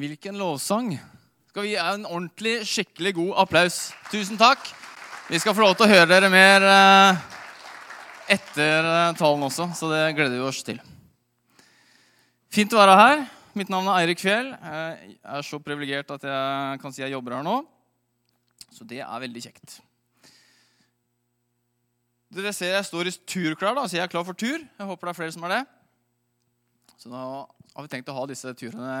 Hvilken lovsang. Skal vi gi en ordentlig, skikkelig god applaus? Tusen takk. Vi skal få lov til å høre dere mer eh, etter eh, talen også, så det gleder vi oss til. Fint å være her. Mitt navn er Eirik Fjell. Jeg er så privilegert at jeg kan si jeg jobber her nå. Så det er veldig kjekt. Dere ser jeg står i turklær, da, så jeg er klar for tur. Jeg håper det er flere som er det. Så da har vi tenkt å ha disse turene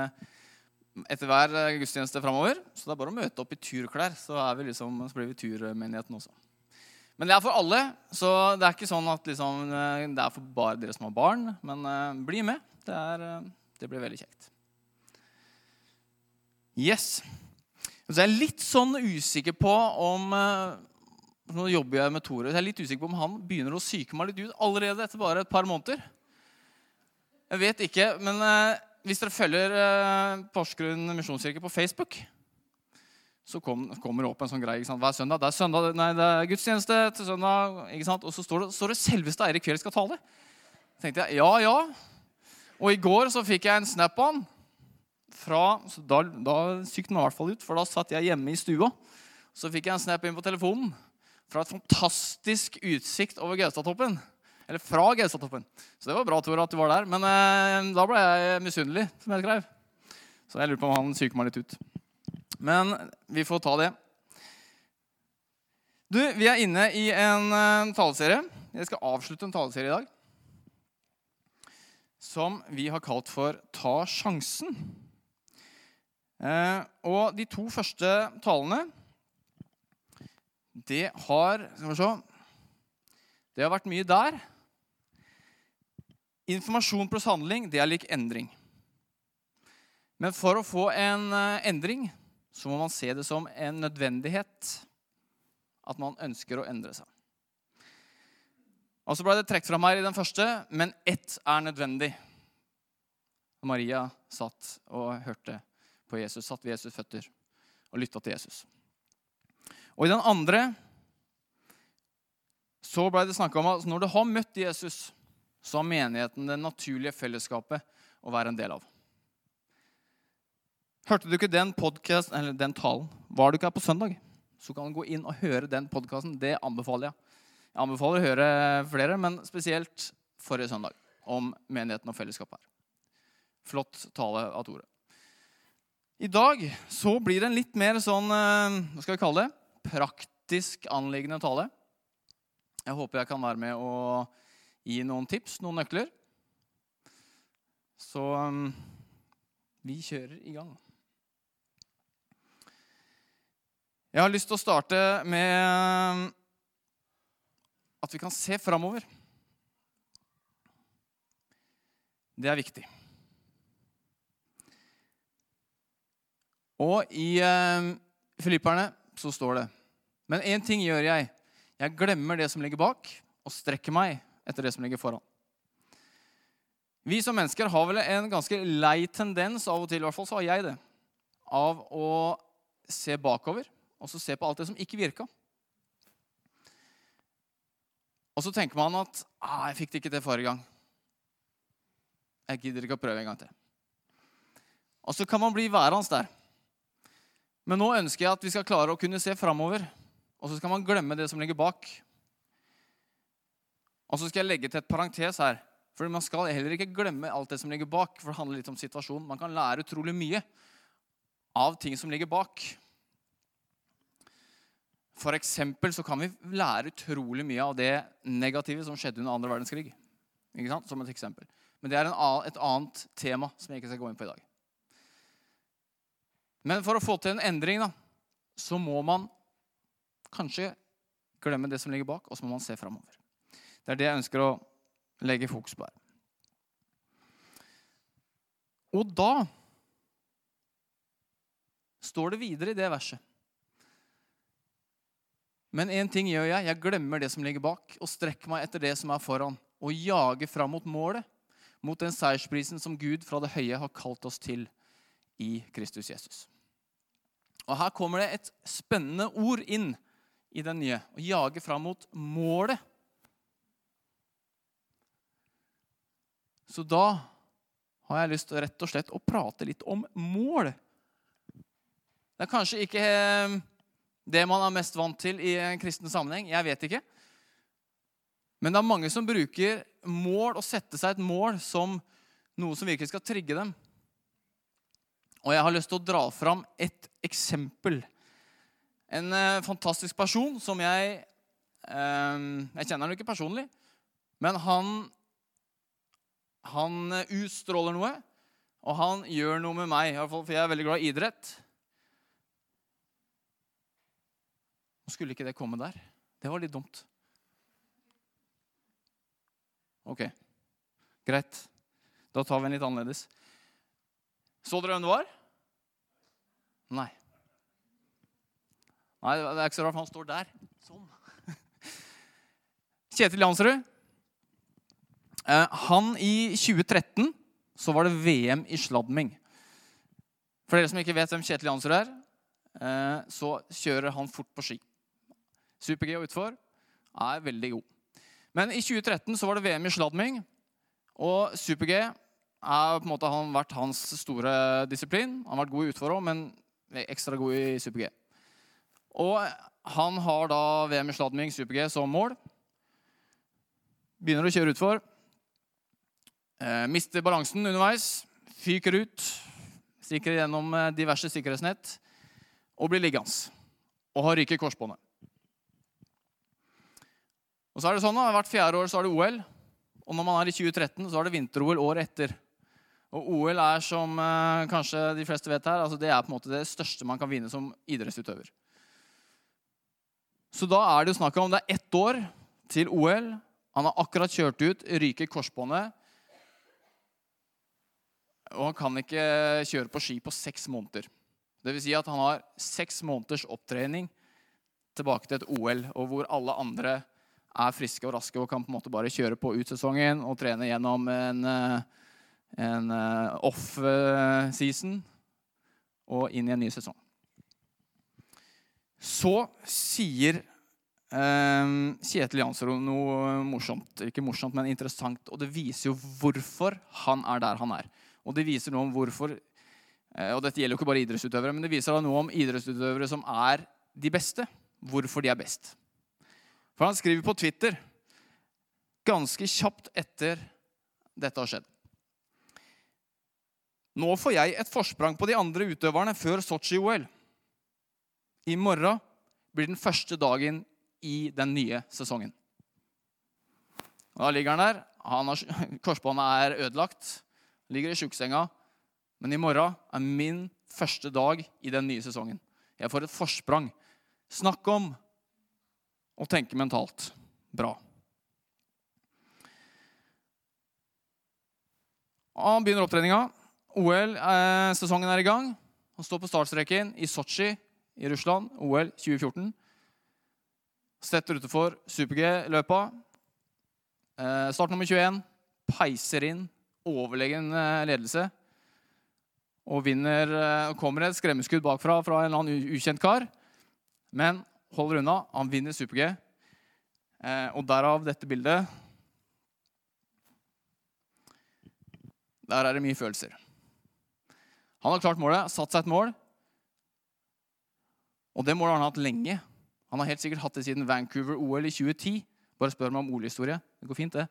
etter hver gudstjeneste framover. Så det er bare å møte opp i turklær, så, liksom, så blir vi turmenigheten også. Men det er for alle, så det er ikke sånn at liksom, det er for bare dere som har barn. Men uh, bli med. Det, er, det, blir veldig kjekt. Yes. Så jeg er litt sånn usikker på om uh, Nå jobber jeg med Tore. Så Jeg er litt usikker på om han begynner å syke meg litt ut allerede etter bare et par måneder. Jeg vet ikke, men hvis dere følger eh, Porsgrunn misjonskirke på Facebook, så kom, kommer det opp en sånn greie. Hva er søndag? Det er, søndag, nei, det er gudstjeneste til søndag. ikke sant? Og så står det, står det selveste Eirik Fjell skal tale. Tenkte jeg, ja, ja. Og i går så fikk jeg en snap av han. Da, da sykte han i hvert fall ut, for da satt jeg hjemme i stua. Så fikk jeg en snap inn på telefonen fra et fantastisk utsikt over Gaustatoppen. Eller fra Gaustatoppen. Så det var bra Tor, at du var der. Men eh, da ble jeg misunnelig, som jeg skrev. Så jeg lurer på om han psyker meg litt ut. Men vi får ta det. Du, Vi er inne i en uh, taleserie. Jeg skal avslutte en taleserie i dag. Som vi har kalt for Ta sjansen. Eh, og de to første talene Det har Skal vi se Det har vært mye der. Informasjon pluss handling det er lik endring. Men for å få en eh, endring så må man se det som en nødvendighet at man ønsker å endre seg. Og så ble det trukket fram her i den første, men ett er nødvendig. Maria satt og hørte på Jesus, satt ved Jesus' føtter og lytta til Jesus. Og i den andre så ble det snakka om at når du har møtt Jesus, så har menigheten det naturlige fellesskapet å være en del av. Hørte du ikke den, eller den talen? Var du ikke her på søndag? Så kan du gå inn og høre den podkasten. Det anbefaler jeg. Jeg anbefaler å høre flere, men spesielt forrige søndag om menigheten og fellesskapet her. Flott tale av Tore. I dag så blir det en litt mer sånn eh, hva skal vi kalle det, praktisk anliggende tale. Jeg håper jeg kan være med og gi noen tips, noen nøkler. Så um, vi kjører i gang. Jeg har lyst til å starte med um, at vi kan se framover. Det er viktig. Og i eh, Filipperne så står det Men én ting gjør jeg. Jeg glemmer det som ligger bak, og strekker meg etter det som ligger foran. Vi som mennesker har vel en ganske lei tendens, av og til i hvert fall så har jeg det, av å se bakover og så se på alt det som ikke virka. Og så tenker man at ah, 'Jeg fikk det ikke til forrige gang.' Jeg gidder ikke å prøve en gang til. Og så kan man bli værende der. Men nå ønsker jeg at vi skal klare å kunne se framover. Og så skal man glemme det som ligger bak. Og så skal jeg legge til et parentes her. For Man skal heller ikke glemme alt det som ligger bak. for det handler litt om situasjonen. Man kan lære utrolig mye av ting som ligger bak. For eksempel så kan vi lære utrolig mye av det negative som skjedde under andre verdenskrig. Ikke sant? Som et eksempel. Men det er en, et annet tema som jeg ikke skal gå inn på i dag. Men for å få til en endring da, så må man kanskje glemme det som ligger bak, og så må man se framover. Det er det jeg ønsker å legge fokus på her. Og da står det videre i det verset. Men én ting gjør jeg. Jeg glemmer det som ligger bak, og strekker meg etter det som er foran, og jager fram mot målet, mot den seiersprisen som Gud fra det høye har kalt oss til i Kristus Jesus. Og Her kommer det et spennende ord inn i den nye. Å jage fram mot målet. Så da har jeg lyst rett og slett å prate litt om mål Det er kanskje ikke eh, det man er mest vant til i en kristen sammenheng. Jeg vet ikke. Men det er mange som bruker mål og setter seg et mål som noe som virkelig skal trigge dem. Og jeg har lyst til å dra fram et eksempel. En eh, fantastisk person som jeg eh, Jeg kjenner ham ikke personlig, men han Han utstråler noe, og han gjør noe med meg, for jeg er veldig glad i idrett. Nå skulle ikke det komme der. Det var litt dumt. Ok, greit. Da tar vi en litt annerledes. Så dere hvem det var? Nei. Nei, Det er ikke så rart, for han står der. Sånn. Kjetil Jansrud. Eh, han i 2013 så var det VM i sladming. For dere som ikke vet hvem Kjetil Jansrud er, eh, så kjører han fort på ski. Super-G og utfor er veldig god. Men i 2013 så var det VM i sladming. Og super-G er på en måte han vært hans store disiplin. Han har vært god i utfor òg, men ekstra god i super-G. Og han har da VM i sladming super-G som mål. Begynner å kjøre utfor. Eh, mister balansen underveis. Fyker ut. Stikker gjennom eh, diverse sikkerhetsnett. Og blir liggende. Og har ryket korsbåndet. Og så er det sånn da, Hvert fjerde år så er det OL. Og når man er i 2013, så er det vinter-OL året etter. Og OL er, som eh, kanskje de fleste vet her, altså det er på en måte det største man kan vinne som idrettsutøver. Så da er det jo snakk om det er ett år til OL. Han har akkurat kjørt ut, ryker korsbåndet. Og han kan ikke kjøre på ski på seks måneder. Vil si at han har seks måneders opptrening tilbake til et OL, og hvor alle andre er friske og raske og kan på en måte bare kjøre på ut sesongen og trene gjennom en, eh, en eh, off-season og inn i en ny sesong. Så sier eh, Kjetil Jansrud noe morsomt. Ikke morsomt, men interessant. Og det viser jo hvorfor han er der han er. Og det viser noe om hvorfor Og dette gjelder jo ikke bare idrettsutøvere, men det viser noe om idrettsutøvere som er de beste. Hvorfor de er best. For han skriver på Twitter ganske kjapt etter dette har skjedd. Nå får jeg et forsprang på de andre utøverne før Sotsji-OL. I morgen blir den første dagen i den nye sesongen. Da ligger han der. Korsbåndet er ødelagt. Ligger i sjuksenga. Men i morgen er min første dag i den nye sesongen. Jeg får et forsprang. Snakk om å tenke mentalt bra. Han begynner opptreninga. OL-sesongen eh, er i gang. Han står på startstreken i Sotsji i Russland, OL 2014. Stetter utenfor super-G-løpa. Eh, start nummer 21. Peiser inn. Overlegen ledelse. Og vinner, eh, kommer et skremmeskudd bakfra fra en eller annen ukjent kar. Men holder unna. Han vinner super-G. Eh, og derav dette bildet. Der er det mye følelser. Han har klart målet, satt seg et mål. Og det målet har han hatt lenge. Han har helt sikkert hatt det siden Vancouver-OL i 2010. Bare spør meg om OL-historie. Det går fint, det.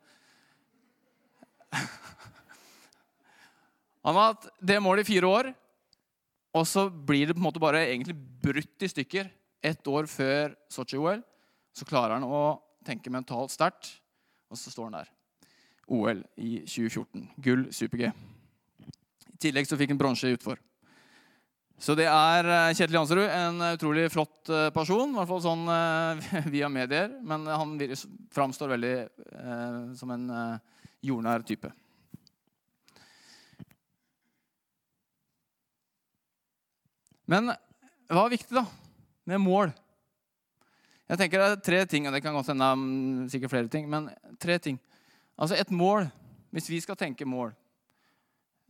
Han har hatt det målet i fire år, og så blir det på en måte bare egentlig brutt i stykker ett år før Sotsji-OL, så klarer han å tenke mentalt sterkt, og så står han der. OL i 2014. Gull super-G. I tillegg så fikk han bronse utfor. Så det er eh, Kjetil Jansrud, en utrolig flott eh, person. I hvert fall sånn eh, via medier. Men han framstår veldig eh, som en eh, jordnær type. Men hva er viktig, da? med mål. Jeg tenker Det er tre ting, og det kan godt hende sikkert flere ting. Men tre ting. Altså et mål, hvis vi skal tenke mål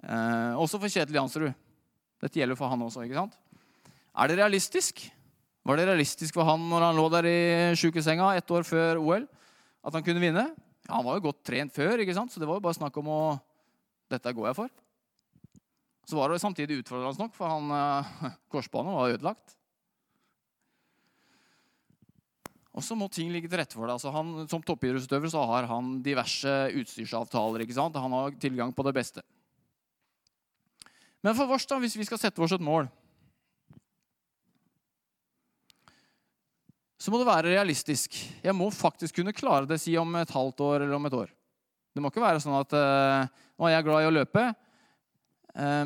eh, Også for Kjetil Jansrud. Dette gjelder for han også. ikke sant? Er det realistisk? Var det realistisk for han når han lå der i sjukesenga ett år før OL? At han kunne vinne? Ja, Han var jo godt trent før, ikke sant? så det var jo bare snakk om å Dette går jeg for. Så var det samtidig utfordrende nok, for han, eh, korsbanen var ødelagt. Og så må ting ligge til rette for det. Altså han, som toppidrettsutøver har han diverse utstyrsavtaler. ikke sant? Han har tilgang på det beste. Men for oss, da, hvis vi skal sette oss et mål, så må det være realistisk. Jeg må faktisk kunne klare det si om et halvt år eller om et år. Det må ikke være sånn at uh, nå er jeg glad i å løpe,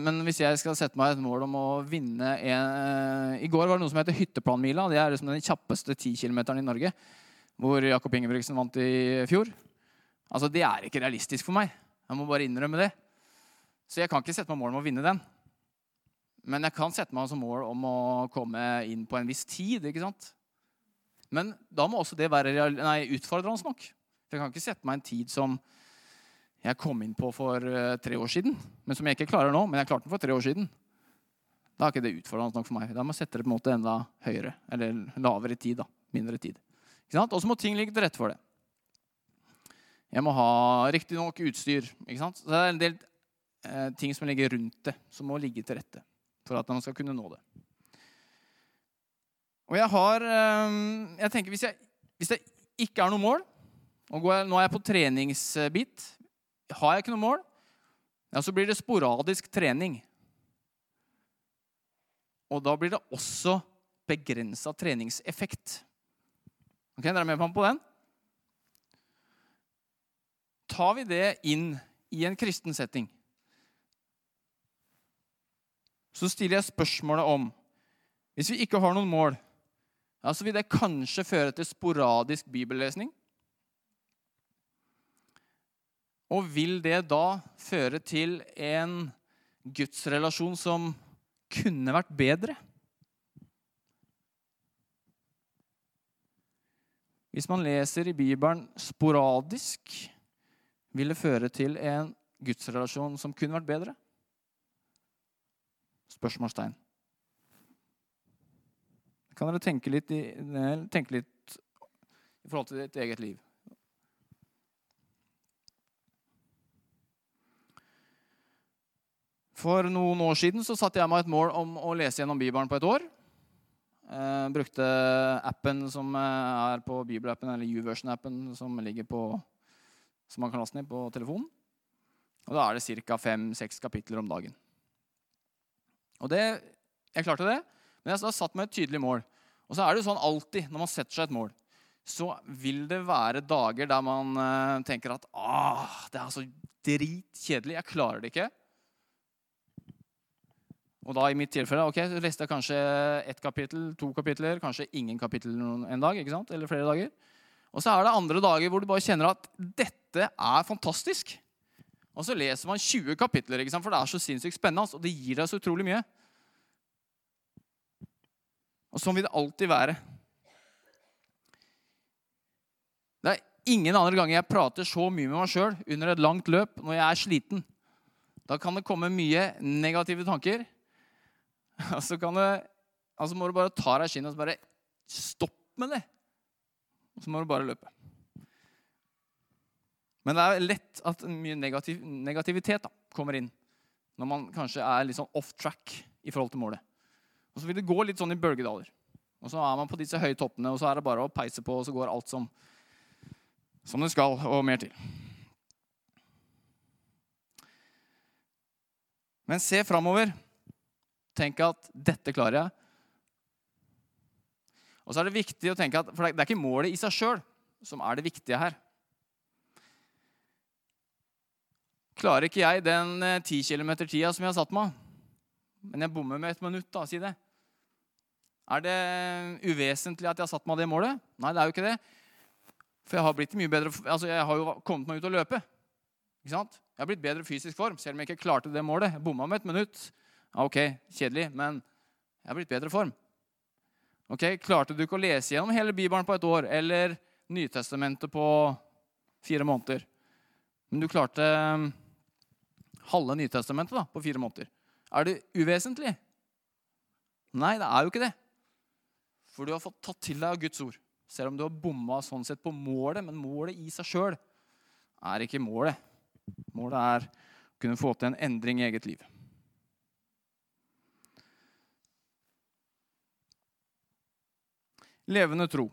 men hvis jeg skal sette meg et mål om å vinne en, uh, I går var det noe som heter Hytteplanmila. Det er liksom den kjappeste 10 km i Norge. Hvor Jakob Ingebrigtsen vant i fjor. Altså, Det er ikke realistisk for meg. Jeg må bare innrømme det. Så jeg kan ikke sette meg mål om å vinne den. Men jeg kan sette meg som mål om å komme inn på en viss tid. ikke sant? Men da må også det være nei, utfordrende nok. For jeg kan ikke sette meg en tid som jeg kom inn på for uh, tre år siden, men som jeg ikke klarer nå. Men jeg klarte den for tre år siden. Da er ikke det utfordrende nok for meg. Da må jeg sette det på en måte enda høyere. Eller lavere tid. da, Mindre tid. Og så må ting ligge til rette for det. Jeg må ha riktig nok utstyr. ikke sant? Så det er en del eh, ting som ligger rundt det, som må ligge til rette for at man skal kunne nå det. Og jeg har eh, jeg tenker hvis, jeg, hvis det ikke er noe mål og Nå er jeg på treningsbit. Har jeg ikke noe mål, ja, så blir det sporadisk trening. Og da blir det også begrensa treningseffekt. Ok, Dere er med på den? Tar vi det inn i en kristen setting, så stiller jeg spørsmålet om Hvis vi ikke har noen mål, ja, så vil det kanskje føre til sporadisk bibellesning. Og vil det da føre til en gudsrelasjon som kunne vært bedre? Hvis man leser i Bibelen sporadisk, vil det føre til en gudsrelasjon som kunne vært bedre? Spørsmålstegn. Kan dere tenke litt, i, tenke litt i forhold til ditt eget liv? For noen år siden så satte jeg meg et mål om å lese gjennom Bibelen på et år. Eh, brukte appen som er på Bibelappen, eller YouVersion-appen, som ligger på som man kan laste ned på telefonen. Og Da er det ca. fem-seks kapitler om dagen. Og det, Jeg klarte det, men jeg har satt meg et tydelig mål. Og så er det jo sånn alltid når man setter seg et mål, så vil det være dager der man eh, tenker at ah, det er så dritkjedelig. Jeg klarer det ikke. Og da i mitt tilfelle ok, så leste jeg kanskje ett kapittel, to kapitler, kanskje ingen kapittel en dag. ikke sant? Eller flere dager. Og så er det andre dager hvor du bare kjenner at dette er fantastisk. Og så leser man 20 kapitler, ikke sant? for det er så sinnssykt spennende. Og det gir deg så utrolig mye. Og sånn vil det alltid være. Det er ingen andre ganger jeg prater så mye med meg sjøl under et langt løp når jeg er sliten. Da kan det komme mye negative tanker. Og så kan det, altså må du bare ta deg i kinnet og bare Stopp med det! Og så må du bare løpe. Men det er lett at mye negativ, negativitet da, kommer inn når man kanskje er litt sånn off track i forhold til målet. Og så vil det gå litt sånn i bølgedaler. Og så er man på disse høye toppene, og så er det bare å peise på, og så går alt som, som det skal, og mer til. Men se framover. Tenk at 'dette klarer jeg'. Og så er det viktig å tenke at, For det er ikke målet i seg sjøl som er det viktige her. Klarer ikke jeg den 10 eh, km-tida som jeg har satt meg, men jeg bommer med et minutt, da, si det. Er det uvesentlig at jeg har satt meg det målet? Nei, det er jo ikke det. For jeg har blitt mye bedre, altså jeg har jo kommet meg ut og løpe. Ikke sant? Jeg har blitt bedre fysisk form, selv om jeg ikke klarte det målet. Jeg bomma med et minutt. Ok, kjedelig, men jeg har blitt bedre form. Ok, Klarte du ikke å lese gjennom hele Bibelen på et år eller Nytestamentet på fire måneder? Men du klarte um, halve Nytestamentet da, på fire måneder. Er det uvesentlig? Nei, det er jo ikke det. For du har fått tatt til deg av Guds ord. Selv om du har bomma sånn sett på målet, men målet i seg sjøl er ikke målet. Målet er å kunne få til en endring i eget liv. Levende tro.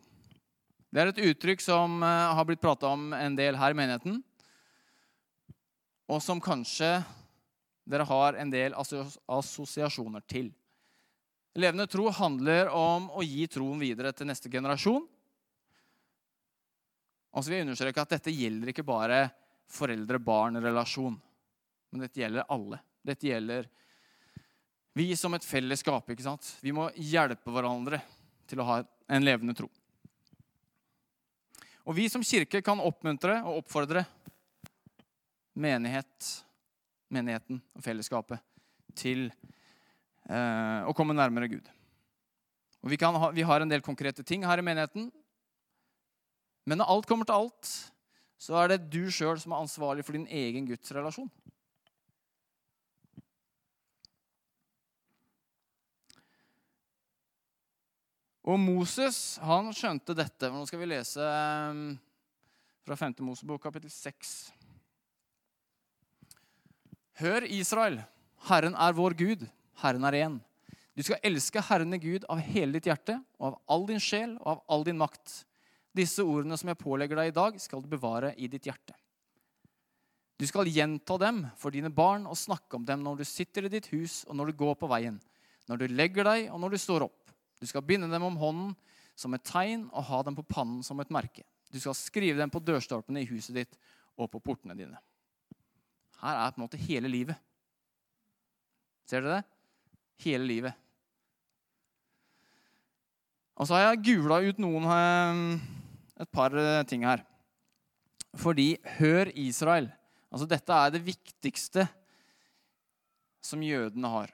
Det er et uttrykk som eh, har blitt prata om en del her i menigheten, og som kanskje dere har en del assosiasjoner til. Levende tro handler om å gi troen videre til neste generasjon. Og så vil jeg understreke at Dette gjelder ikke bare foreldre-barn-relasjon, men dette gjelder alle. Dette gjelder vi som et fellesskap. ikke sant? Vi må hjelpe hverandre til å ha en levende tro. Og vi som kirke kan oppmuntre og oppfordre menighet, menigheten og fellesskapet til eh, å komme nærmere Gud. Og vi, ha, vi har en del konkrete ting her i menigheten. Men når alt kommer til alt, så er det du sjøl som er ansvarlig for din egen gudsrelasjon. Og Moses han skjønte dette. Nå skal vi lese ehm, fra 5. Mosebok, kapittel 6. Hør, Israel. Herren er vår Gud. Herren er én. Du skal elske Herren i Gud av hele ditt hjerte og av all din sjel og av all din makt. Disse ordene som jeg pålegger deg i dag, skal du bevare i ditt hjerte. Du skal gjenta dem for dine barn og snakke om dem når du sitter i ditt hus og når du går på veien, når du legger deg og når du står opp. Du skal binde dem om hånden som et tegn og ha dem på pannen som et merke. Du skal skrive dem på dørstolpene i huset ditt og på portene dine. Her er på en måte hele livet. Ser dere det? Hele livet. Og så har jeg gula ut noen eh, et par eh, ting her. Fordi hør Israel. Altså Dette er det viktigste som jødene har.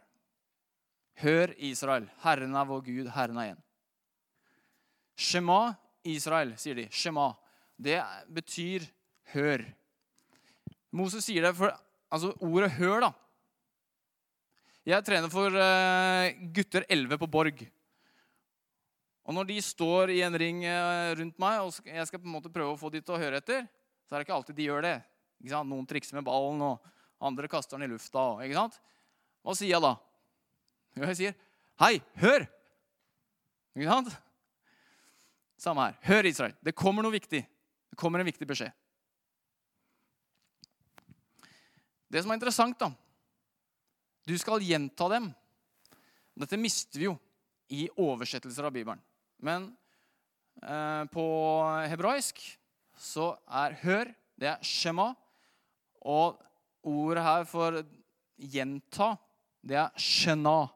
Hør, Israel, Herren er vår Gud, Herren er én. Shema, Israel, sier de. Shema. Det betyr hør. Moses sier det for altså ordet 'hør', da. Jeg trener for uh, gutter 11 på Borg. Og når de står i en ring uh, rundt meg, og jeg skal på en måte prøve å få de til å høre etter, så er det ikke alltid de gjør det. Noen trikser med ballen, og andre kaster den i lufta. Hva sier jeg da? Og jeg sier, 'Hei, hør!' Ikke sant? Samme her. Hør, Israel. Det kommer noe viktig. Det kommer en viktig beskjed. Det som er interessant, da Du skal gjenta dem. Dette mister vi jo i oversettelser av Bibelen. Men eh, på hebraisk så er 'hør' det er 'shema'. Og ordet her for 'gjenta' det er 'shena'.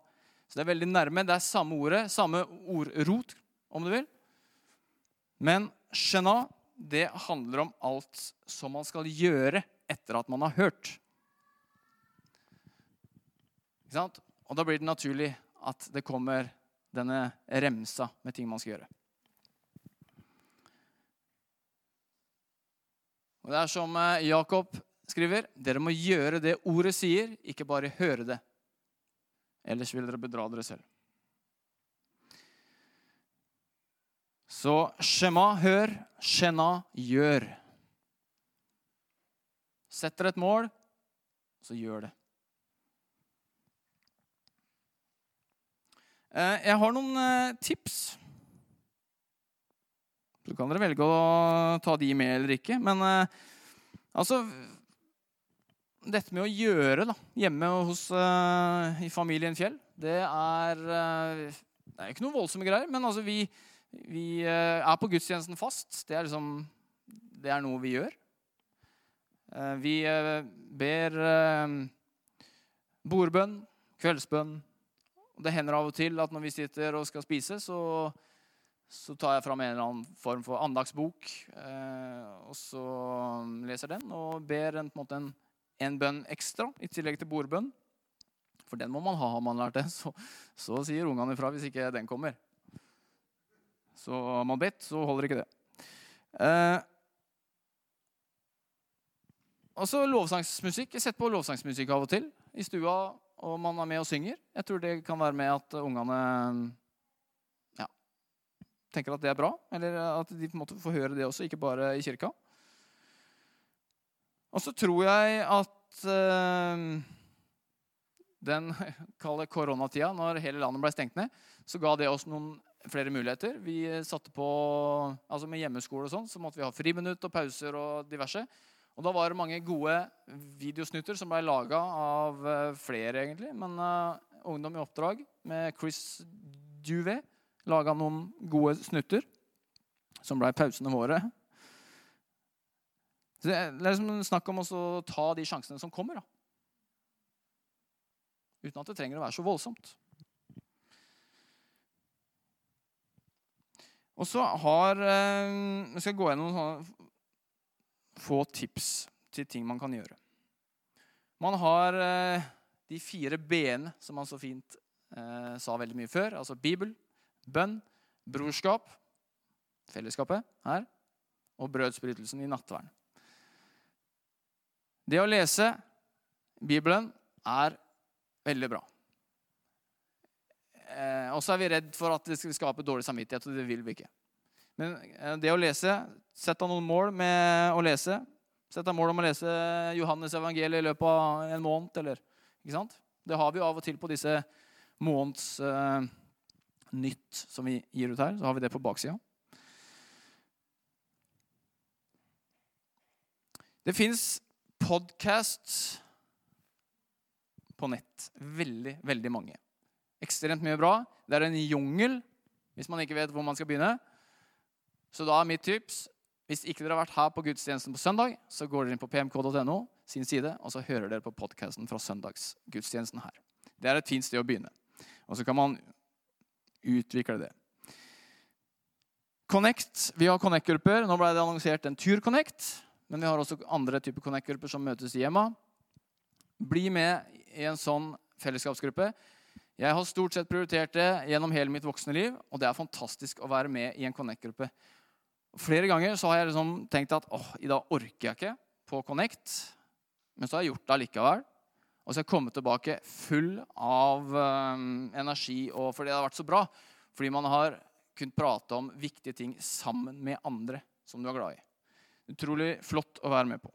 Så det er veldig nærme. Det er samme ordet, samme ordrot, om du vil. Men shena, det handler om alt som man skal gjøre etter at man har hørt. Ikke sant? Og da blir det naturlig at det kommer denne remsa med ting man skal gjøre. Og Det er som eh, Jakob skriver, dere må gjøre det ordet sier, ikke bare høre det. Ellers vil dere bedra dere selv. Så Shema, hør. Shena, gjør. Setter et mål, så gjør det. Eh, jeg har noen eh, tips. Så kan dere velge å ta de med eller ikke. Men eh, altså dette med å gjøre da, hjemme hos, uh, i familien Fjell, det er, uh, det er ikke noe voldsomme greier. Men altså, vi, vi uh, er på gudstjenesten fast. Det er, liksom, det er noe vi gjør. vi ber bordbønn, kveldsbønn. Det hender av og til at når vi sitter og skal spise, så, så tar jeg fram en eller annen form for andagsbok. og så leser den og ber en, på en måte en en bønn ekstra i tillegg til bordbønn. For den må man ha, har man lært det. Så, så sier ungene ifra hvis ikke den kommer. Så har man bedt, så holder ikke det. Eh, og så lovsangsmusikk. Jeg setter på lovsangsmusikk av og til i stua, og man er med og synger. Jeg tror det kan være med at ungene ja, tenker at det er bra. Eller at de på en måte får høre det også, ikke bare i kirka. Og så tror jeg at uh, den koronatida, når hele landet ble stengt ned, så ga det oss noen flere muligheter. Vi satte på, altså Med hjemmeskole og sånn, så måtte vi ha friminutt og pauser og diverse. Og da var det mange gode videosnutter som ble laga av eh, flere, egentlig. Men uh, Ungdom i oppdrag med Chris Duvet laga noen gode snutter som ble pausene våre. Så det er liksom snakk om å ta de sjansene som kommer. da. Uten at det trenger å være så voldsomt. Og så har eh, Jeg skal gå gjennom sånne få tips til ting man kan gjøre. Man har eh, de fire b-ene, som man så fint eh, sa veldig mye før. Altså Bibel, bønn, brorskap, fellesskapet her, og brødsbrytelsen i nattverden. Det å lese Bibelen er veldig bra. Eh, og så er vi redd for at det skal skape dårlig samvittighet, og det vil vi ikke. Men eh, det å lese Sett deg noen mål med å lese. Sett deg mål om å lese Johannes evangeliet i løpet av en måned. Eller, ikke sant? Det har vi av og til på disse måneds eh, nytt som vi gir ut her. Så har vi det på baksida. Det fins podcasts på nett. Veldig, veldig mange. Ekstremt mye bra. Det er en jungel hvis man ikke vet hvor man skal begynne. Så da er mitt tips hvis ikke dere har vært her på gudstjenesten på søndag, så går dere inn på pmk.no sin side, og så hører dere på podkasten fra søndagsgudstjenesten her. Det er et fint sted å begynne. Og så kan man utvikle det. Connect. Vi har Connect-grupper. Nå ble det annonsert en Tur-Connect. Men vi har også andre typer Connect-grupper som møtes i hjemma. Bli med i en sånn fellesskapsgruppe. Jeg har stort sett prioritert det gjennom hele mitt voksne liv, og det er fantastisk å være med i en Connect-gruppe. Flere ganger så har jeg liksom tenkt at åh, i dag orker jeg ikke på Connect. Men så har jeg gjort det allikevel. Og så har jeg kommet tilbake full av øh, energi, og fordi det har vært så bra. Fordi man har kunnet prate om viktige ting sammen med andre som du er glad i. Utrolig flott å være med på.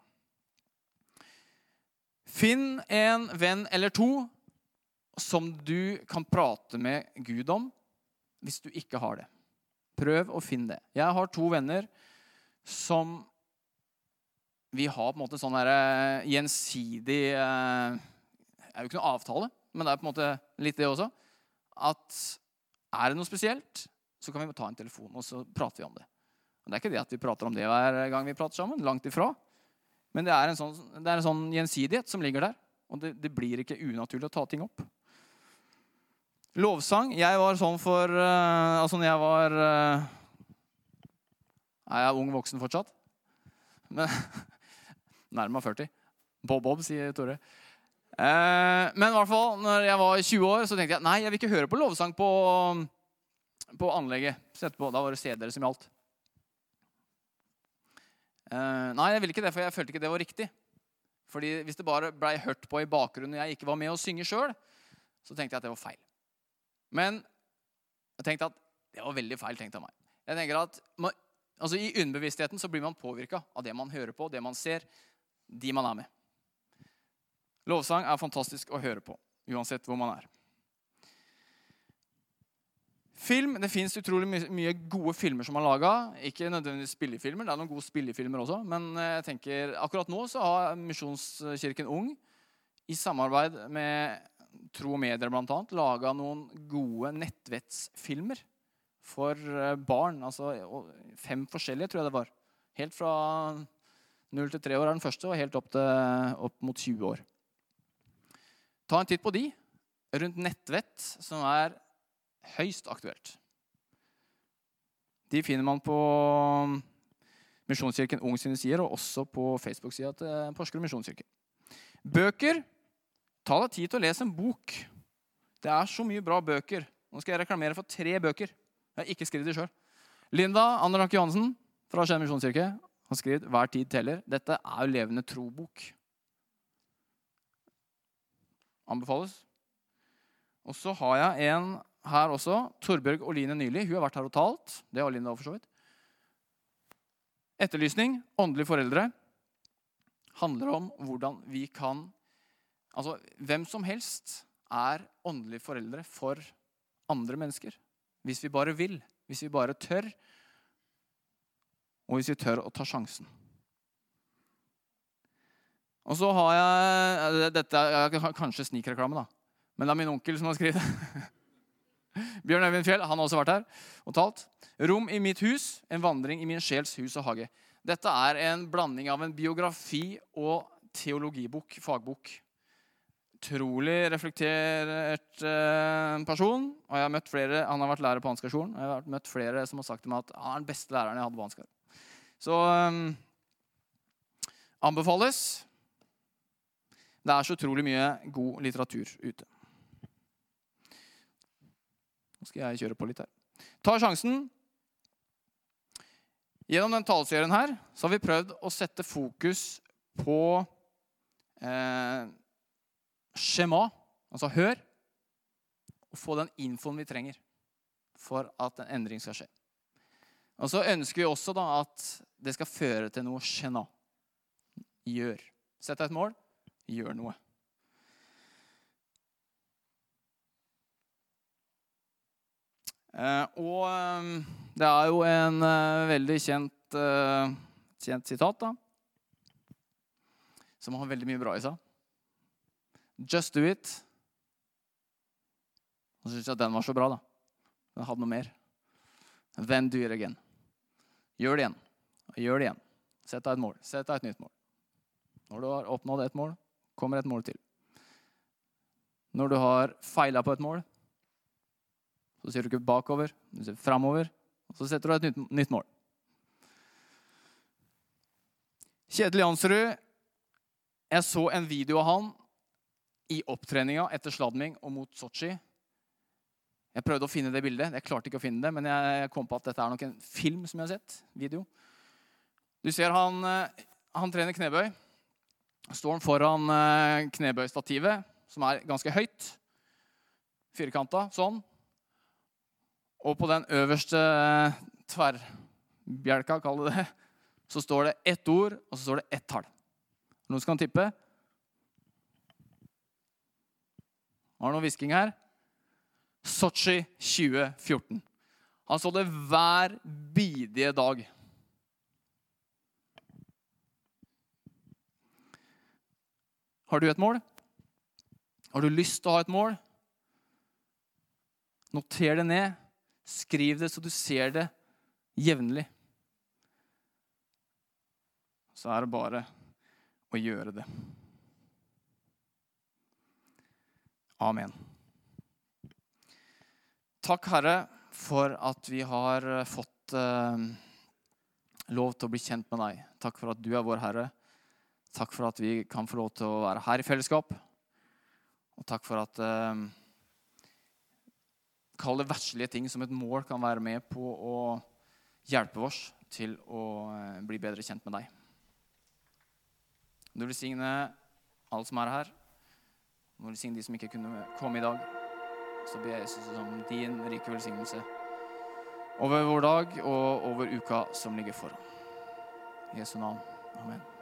Finn en venn eller to som du kan prate med Gud om hvis du ikke har det. Prøv å finne det. Jeg har to venner som Vi har på en måte sånn eh, gjensidig eh, Det er jo ikke noe avtale, men det er på en måte litt det også. At er det noe spesielt, så kan vi ta en telefon og så prater vi om det. Og det er ikke det at vi prater om det hver gang vi prater sammen. Langt ifra. Men det er en sånn, er en sånn gjensidighet som ligger der. Og det, det blir ikke unaturlig å ta ting opp. Lovsang. Jeg var sånn for uh, Altså, når jeg var uh, Er jeg ung voksen fortsatt? Men Nærmer meg 40. Bob-Bob, sier Tore. Uh, men i hvert fall, når jeg var 20 år, så tenkte jeg nei, jeg vil ikke høre på lovsang på, på anlegget. På, da var det CD-er som gjaldt. Nei, jeg ville ikke det, for jeg følte ikke det var riktig. Fordi Hvis det bare blei hørt på i bakgrunnen og jeg ikke var med å synge sjøl, så tenkte jeg at det var feil. Men jeg tenkte at det var veldig feil tenkt av meg. Jeg tenker at man, altså I underbevisstheten så blir man påvirka av det man hører på, det man ser, de man er med. Lovsang er fantastisk å høre på, uansett hvor man er. Film, Det fins utrolig mye, mye, gode filmer som er laga. Ikke nødvendigvis spillefilmer. Det er noen gode spillefilmer også. Men jeg tenker, akkurat nå så har Misjonskirken Ung i samarbeid med Tro og Medier bl.a. laga noen gode nettvettsfilmer for eh, barn. Altså fem forskjellige, tror jeg det var. Helt fra 0 til 3 år er den første, og helt opp, til, opp mot 20 år. Ta en titt på de rundt nettvett, som er høyst aktuelt. De finner man på Misjonskirken Ung sine sider, og også på Facebook-sida til Porsgrunn misjonskirke. Bøker Ta deg tid til å lese en bok. Det er så mye bra bøker. Nå skal jeg reklamere for tre bøker. Jeg har ikke skrevet de sjøl. Linda Andernak Johansen fra Skien misjonskirke har skrevet 'Hver tid teller'. Dette er jo levende trobok. Anbefales. Og så har jeg en her også. Torbjørg Oline Nyli. Hun har vært her og talt. Det er Oline da for så vidt. Etterlysning. Åndelige foreldre. Handler om hvordan vi kan Altså, Hvem som helst er åndelige foreldre for andre mennesker. Hvis vi bare vil. Hvis vi bare tør. Og hvis vi tør å ta sjansen. Og så har jeg Dette er kanskje snikreklame, da. Men det er min onkel som har skrevet det. Bjørn Øyvind Fjell han har også vært her og talt. Rom i mitt hus, en vandring i min sjels hus og hage. Dette er en blanding av en biografi og teologibok, fagbok. Utrolig reflektert eh, person. og jeg har møtt flere, Han har vært lærer på Ansgarskolen. Og jeg har møtt flere som har sagt til meg at han er den beste læreren jeg hadde på Ansgar. Så um, anbefales. Det er så utrolig mye god litteratur ute. Nå skal jeg kjøre på litt her. Ta sjansen. Gjennom den taleserien her så har vi prøvd å sette fokus på eh, skjema, altså hør, og få den infoen vi trenger for at en endring skal skje. Og så ønsker vi også da at det skal føre til noe skjena. Gjør. Sett deg et mål. Gjør noe. Og eh, det er jo en eh, veldig kjent, kjent sitat, da. Som har veldig mye bra i seg. Just do it. Og så syns jeg at den var så bra, da. Den hadde noe mer. Then do it again. Gjør det igjen. Gjør det igjen. Sett deg et mål. Sett deg et nytt mål. Når du har oppnådd et mål, kommer et mål til. Når du har feila på et mål, så ser du ikke bakover, du ser framover, og så setter du et nytt, nytt mål. Kjetil Jansrud, jeg så en video av han i opptreninga etter sladming og mot Sotsji. Jeg prøvde å finne det bildet. Jeg klarte ikke å finne det, men jeg kom på at dette er nok en film som jeg har sett. video. Du ser han, eh, han trener knebøy. Står han foran eh, knebøystativet, som er ganske høyt. Firkanta, sånn. Og på den øverste eh, tverrbjelka, kall det det, så står det ett ord, og så står det ett tall. Noen som kan tippe? Har noe hvisking her? Sotsji 2014. Han så det hver bidige dag. Har du et mål? Har du lyst til å ha et mål? Noter det ned. Skriv det så du ser det jevnlig. Så er det bare å gjøre det. Amen. Takk, Herre, for at vi har fått eh, lov til å bli kjent med deg. Takk for at du er vår Herre. Takk for at vi kan få lov til å være her i fellesskap. Og takk for at eh, Kall det verdslige ting som et mål kan være med på å hjelpe oss til å eh, bli bedre kjent med deg. Du velsigne alle som er her. Du velsigne de som ikke kunne komme i dag. Så ber jeg Jesus om din rike velsignelse over vår dag og over uka som ligger foran. I Jesu navn. Amen.